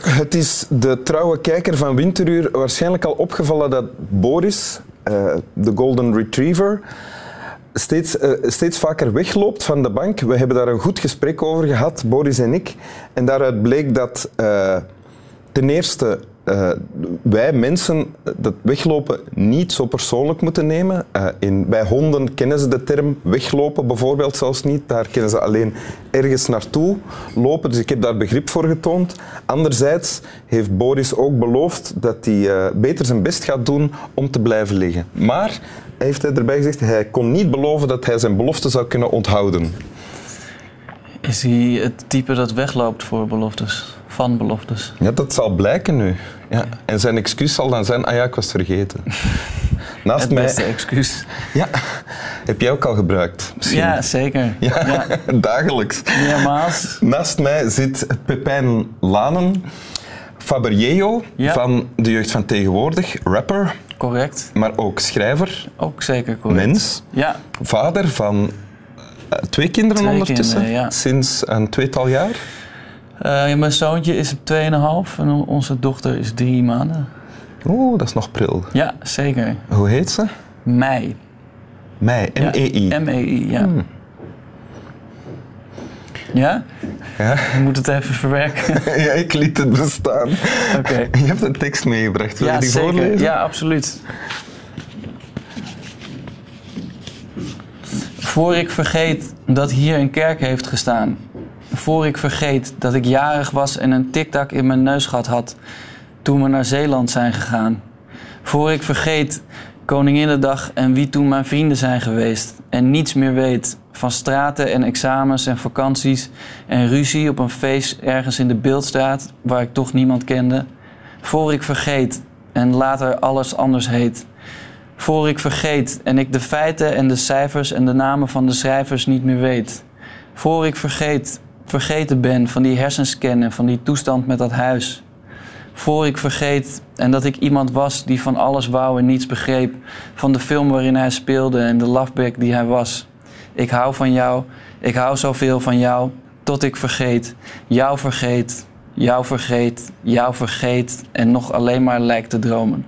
Het is de trouwe kijker van Winteruur waarschijnlijk al opgevallen dat Boris, uh, de Golden Retriever, steeds, uh, steeds vaker wegloopt van de bank. We hebben daar een goed gesprek over gehad, Boris en ik. En daaruit bleek dat uh, ten eerste uh, wij mensen dat weglopen niet zo persoonlijk moeten nemen. Uh, in, bij honden kennen ze de term weglopen bijvoorbeeld zelfs niet. Daar kennen ze alleen ergens naartoe lopen. Dus ik heb daar begrip voor getoond. Anderzijds heeft Boris ook beloofd dat hij uh, beter zijn best gaat doen om te blijven liggen. Maar heeft hij erbij gezegd, hij kon niet beloven dat hij zijn belofte zou kunnen onthouden. Is hij het type dat wegloopt voor beloftes? Van beloftes? Ja, dat zal blijken nu. Ja. En zijn excuus zal dan zijn, ah ja, ik was vergeten. Naast het beste mij... excuus. Ja, heb jij ook al gebruikt? Misschien? Ja, zeker. Ja, ja. dagelijks. Naast mij zit Pepijn Lanen, Fabergeo ja. van de jeugd van tegenwoordig, rapper. Correct. Maar ook schrijver. Ook zeker correct. Mens. Ja. Vader van twee kinderen twee ondertussen. Kinderen, ja. Sinds een tweetal jaar. Uh, mijn zoontje is 2,5 en onze dochter is drie maanden. Oeh, dat is nog pril. Ja, zeker. Hoe heet ze? Mei. Mei, M-E-I. Ja, M-E-I, ja. Hmm. Ja? Ja? Je moet het even verwerken. ja, ik liet het bestaan. Oké. Okay. Je hebt een tekst meegebracht. Wil ja, je die zeker. voorlezen? Ja, absoluut. Voor ik vergeet dat hier een kerk heeft gestaan. Voor ik vergeet dat ik jarig was en een tiktak in mijn neusgat had toen we naar Zeeland zijn gegaan. Voor ik vergeet Koninginnedag en wie toen mijn vrienden zijn geweest en niets meer weet van straten en examens en vakanties en ruzie op een feest ergens in de Beeldstraat waar ik toch niemand kende. Voor ik vergeet en later alles anders heet. Voor ik vergeet en ik de feiten en de cijfers en de namen van de schrijvers niet meer weet. Voor ik vergeet, vergeten ben van die hersenscan en van die toestand met dat huis. Voor ik vergeet en dat ik iemand was die van alles wou en niets begreep. Van de film waarin hij speelde en de lovebag die hij was. Ik hou van jou, ik hou zoveel van jou, tot ik vergeet. Jou vergeet, jou vergeet, jou vergeet en nog alleen maar lijkt te dromen.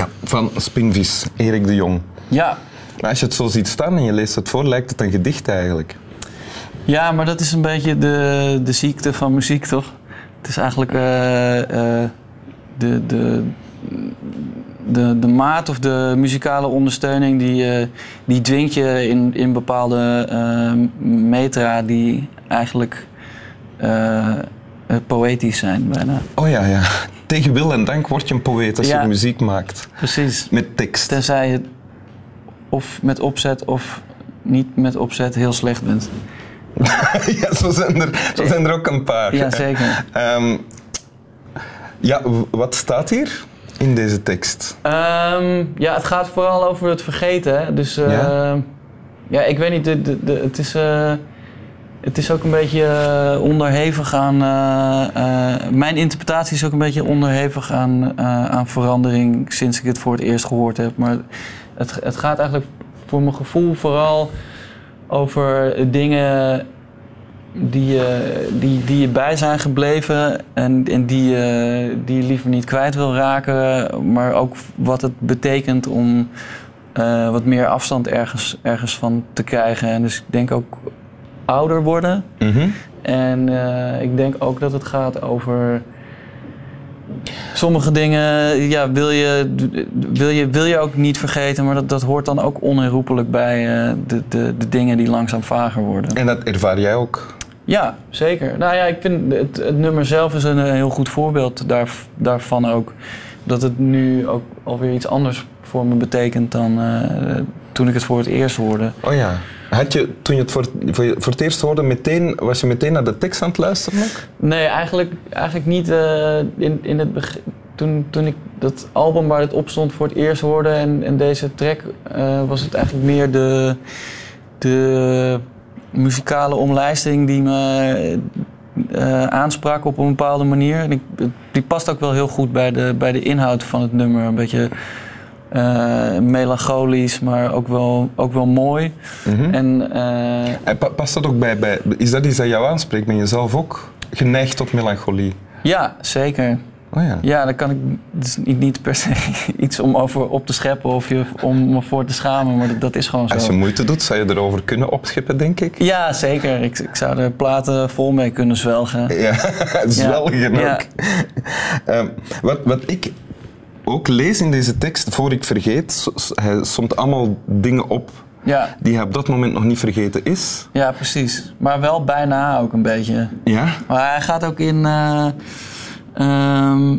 Ja, van Spinvis, Erik de Jong. Ja. Maar als je het zo ziet staan en je leest het voor, lijkt het een gedicht eigenlijk. Ja, maar dat is een beetje de, de ziekte van muziek, toch? Het is eigenlijk uh, uh, de, de, de, de maat of de muzikale ondersteuning die, uh, die dwingt je in, in bepaalde metra die eigenlijk poëtisch zijn bijna. Oh ja, ja. Tegen wil en dank word je een poëet als Ja. je muziek maakt. Precies. Met tekst. Tenzij je of met opzet of niet met opzet heel slecht bent. ja, zo zijn, er, zo zijn er ook een paar. Ja, zeker. Ehm, ja, wat staat hier in deze tekst? Ehm, ja, het gaat vooral over het vergeten. Hè? Dus Ja? ja? ik weet niet, de, de, de- het, is, eh, het is ook een beetje eh, onderhevig aan. eh, eh, mijn interpretatie is ook een beetje onderhevig aan, aan verandering sinds ik het voor het eerst gehoord heb. Maar het, het gaat eigenlijk voor mijn gevoel vooral over dingen die, die, die je bij zijn gebleven en, en die, je- die liever niet kwijt wil raken, maar ook wat het betekent om wat meer afstand ergens, ergens van te krijgen. En dus ik denk ook ouder worden. Mhm. En eh, ik denk ook dat het gaat over. Sommige dingen ja, wil, je, wil, je, wil je ook niet vergeten, maar dat, dat hoort dan ook onherroepelijk bij eh, de, de, de dingen die langzaam vager worden. En dat ervaar jij ook? Ja, zeker. Nou ja, ik vind het, het nummer zelf is een heel goed voorbeeld daar, daarvan ook. Dat het nu ook alweer iets anders voor me betekent dan eh, toen ik het voor het eerst hoorde. Oh ja. Had je, toen je het voor, voor, het eerst hoorde, meteen, was je meteen naar de tekst aan het luisteren? Nee, eigenlijk, eigenlijk niet eh, in, in het begin. Toen, toen ik dat album waar het op stond voor het eerst hoorde en, en deze track, eh, was het eigenlijk meer de, de muzikale omlijsting die me eh, aansprak op een bepaalde manier. En ik, die past ook wel heel goed bij de, bij de inhoud van het nummer. Een beetje eh, melancholisch, maar ook wel, ook wel mooi. Mhm. En eh, En pa- past dat ook bij, bij... Is dat iets dat jou aanspreekt? Ben je zelf ook geneigd tot melancholie? Ja, zeker. Oh ja. Ja, daar kan ik is niet, niet per se iets om over op te scheppen of je, om me voor te schamen, maar dat, dat is gewoon zo. Als je moeite doet, zou je erover kunnen opschippen, denk ik. Ja, zeker. Ik, ik zou er platen vol mee kunnen zwelgen. Ja, zwelgen Ja. ook. Ehm, wat, wat ik ook lees in deze tekst, voor ik vergeet, hij somt allemaal dingen op Ja, die hij op dat moment nog niet vergeten is. ja, precies. Maar wel bijna ook een beetje. Ja? Maar hij gaat ook in. eh, ehm,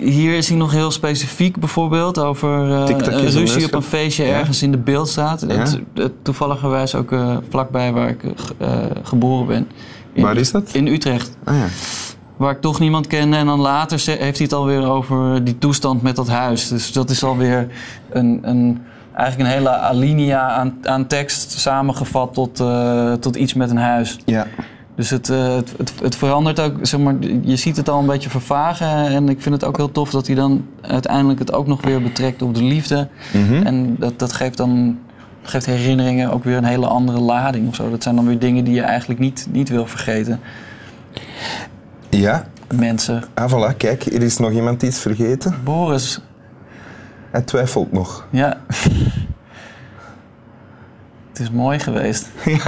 hier is hij nog heel specifiek bijvoorbeeld over een zijn ruzie op een feestje Ja. ergens in de beeld staat. Ja. Toevalligerwijs ook eh, vlakbij waar ik ge- geboren ben. In, Waar is dat? In Utrecht. Ah ja. Waar ik toch niemand kende. En dan later heeft hij het alweer over die toestand met dat huis. Dus dat is alweer een, een, eigenlijk een hele alinea aan, aan tekst samengevat tot, eh, tot iets met een huis. Ja. Dus het, eh, het, het, het verandert ook, zeg maar, je ziet het al een beetje vervagen. En ik vind het ook heel tof dat hij dan uiteindelijk het ook nog weer betrekt op de liefde. Mhm. En dat, dat geeft dan geeft herinneringen ook weer een hele andere lading of zo. Dat zijn dan weer dingen die je eigenlijk niet, niet wil vergeten. Ja. Mensen. Ah, voilà. Kijk, er is nog iemand iets vergeten. Boris, Hij twijfelt nog. ja. het is mooi geweest.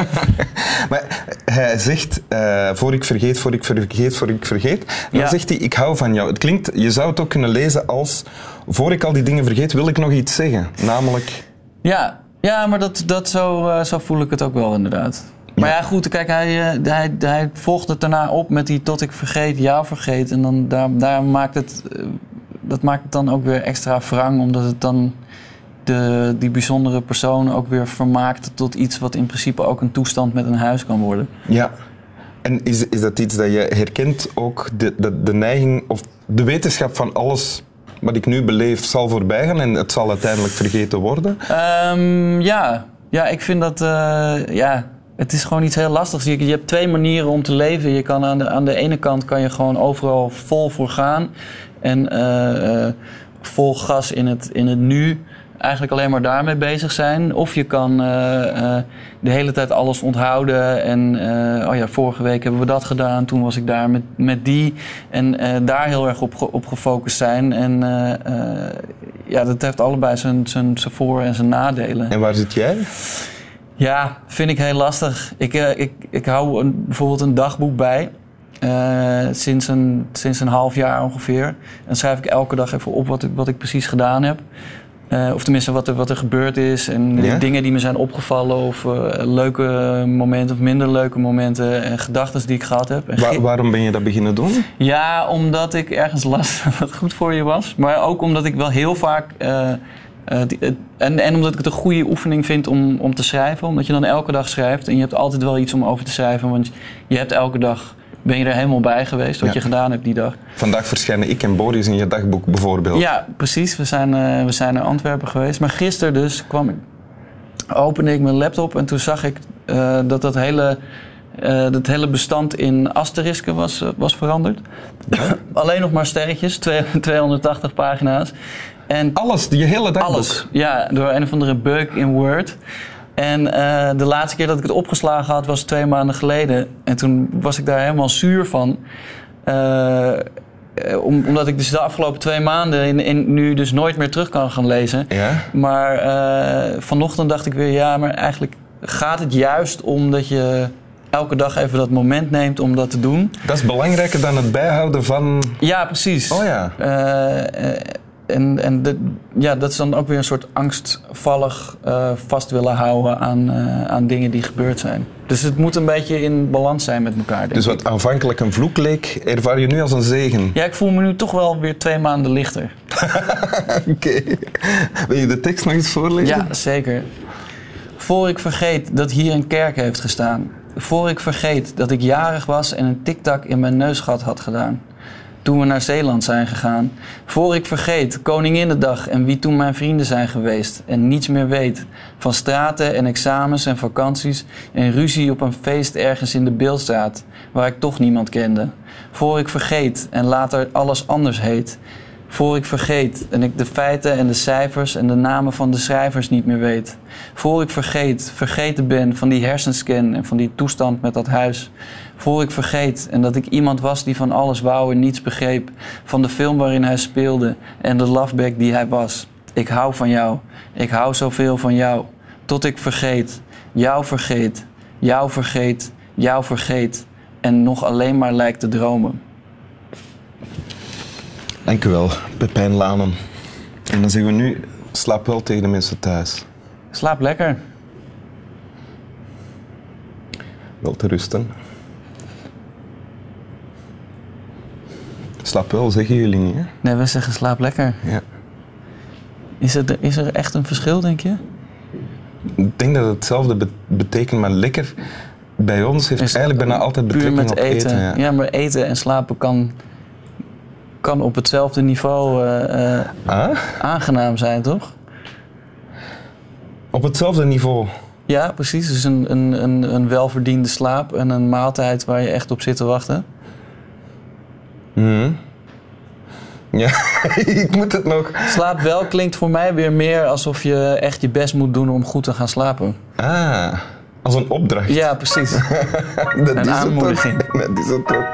Maar hij zegt, eh, voor ik vergeet, voor ik vergeet, voor ik vergeet. Dan Ja. zegt hij, ik hou van jou. Het klinkt, je zou het ook kunnen lezen als, voor ik al die dingen vergeet, wil ik nog iets zeggen. Namelijk, Ja, ja maar dat, dat zo, eh, zo voel ik het ook wel inderdaad. Maar ja, goed, kijk, hij, eh, hij, hij volgt het daarna op met die tot ik vergeet, jou vergeet. En dan, daar, daar maakt het, eh, dat maakt het dan ook weer extra wrang, omdat het dan de, die bijzondere persoon ook weer vermaakt tot iets wat in principe ook een toestand met een huis kan worden. ja. En is, is dat iets dat je herkent, ook de, de, de neiging of de wetenschap van alles wat ik nu beleef zal voorbij gaan en het zal uiteindelijk vergeten worden? Ehm, ja. ja, ik vind dat. eh, ja, het is gewoon iets heel lastigs. Je, je hebt twee manieren om te leven. Je kan aan, de, aan de ene kant kan je gewoon overal vol voor gaan. En eh, eh, vol gas in het, in het nu. Eigenlijk alleen maar daarmee bezig zijn. Of je kan eh, de hele tijd alles onthouden. En oh ja, vorige week hebben we dat gedaan. Toen was ik daar met, met die. En daar heel erg op, op gefocust zijn. En ja, dat heeft allebei zijn, zijn, zijn voor- en zijn nadelen. En waar zit jij? Ja, vind ik heel lastig. Ik, eh, ik, ik hou een, bijvoorbeeld een dagboek bij. eh, sinds, een, sinds een half jaar ongeveer. En dan schrijf ik elke dag even op wat ik, wat ik precies gedaan heb. Eh, of tenminste wat er, wat er gebeurd is. En Ja? dingen die me zijn opgevallen. Of leuke momenten of minder leuke momenten. En gedachten die ik gehad heb. Waarom ben je dat beginnen doen? ja, omdat ik ergens las dat het goed voor je was. Maar ook omdat ik wel heel vaak. Eh, die- en, en omdat ik het een goede oefening vind om, om te schrijven. Omdat je dan elke dag schrijft. En je hebt altijd wel iets om over te schrijven. Want je hebt elke dag. Ben je er helemaal bij geweest wat Ja. je gedaan hebt die dag? Vandaag verschijnen ik en Boris in je dagboek bijvoorbeeld. Ja, precies. We zijn, eh, we zijn naar Antwerpen geweest. Maar gisteren dus kwam ik, opende ik mijn laptop en toen zag ik eh, dat dat hele, dat hele bestand in asterisken was, was veranderd. Alleen nog maar sterretjes, twee- 280 pagina's. En Alles, je hele dagboek. alles. Ja, door een of andere bug in Word. En eh, de laatste keer dat ik het opgeslagen had was twee maanden geleden. En toen was ik daar helemaal zuur van. Eh, om, omdat ik dus de afgelopen twee maanden in, in, nu dus nooit meer terug kan gaan lezen. Ja? Maar eh, vanochtend dacht ik weer, ja, maar eigenlijk gaat het juist om dat je elke dag even dat moment neemt om dat te doen. Dat is belangrijker dan het bijhouden van... Ja, precies. Oh ja. En en de, ja, dat is dan ook weer een soort angstvallig eh, vast willen houden aan, eh, aan dingen die gebeurd zijn. Dus het moet een beetje in balans zijn met elkaar. Denk Dus ik. wat aanvankelijk een vloek leek, ervaar je nu als een zegen. Ja, ik voel me nu toch wel weer twee maanden lichter. Oké. Wil je de tekst nog eens voorlezen? Ja, zeker. Voor ik vergeet dat hier een kerk heeft gestaan. Voor ik vergeet dat ik jarig was en een tiktak in mijn neusgat had gedaan. Toen we naar Zeeland zijn gegaan. Voor ik vergeet Koninginnedag en wie toen mijn vrienden zijn geweest. En niets meer weet van straten en examens en vakanties. En ruzie op een feest ergens in de Beeldstraat. Waar ik toch niemand kende. Voor ik vergeet en later alles anders heet. Voor ik vergeet en ik de feiten en de cijfers en de namen van de schrijvers niet meer weet. Voor ik vergeet, vergeten ben van die hersenscan en van die toestand met dat huis. Voor ik vergeet en dat ik iemand was die van alles wou en niets begreep. Van de film waarin hij speelde en de loveback die hij was. Ik hou van jou, ik hou zoveel van jou. Tot ik vergeet, jou vergeet, jou vergeet, jou vergeet. En nog alleen maar lijkt te dromen. Dank u wel, Pepijn Lanen. En dan zeggen we nu, slaap wel tegen de mensen thuis. Slaap lekker. Wel te rusten. Slaap wel, zeggen jullie niet, hè? Nee, we zeggen slaap lekker. Ja. Is er, is er echt een verschil, denk je? Ik denk dat het hetzelfde be- betekent, maar lekker bij ons heeft Is eigenlijk bijna altijd betrekking met op eten. eten. ja. maar eten en slapen kan, kan op hetzelfde niveau eh, eh, Ah? aangenaam zijn, toch? Op hetzelfde niveau. Ja, precies. Dus een, een, een, een welverdiende slaap en een maaltijd waar je echt op zit te wachten. Mhm. Ja, ik moet het nog. Slaap wel klinkt voor mij weer meer alsof je echt je best moet doen om goed te gaan slapen. Ah, als een opdracht. Ja, dat precies. is het ook. aanmoediging. Dat is het ook.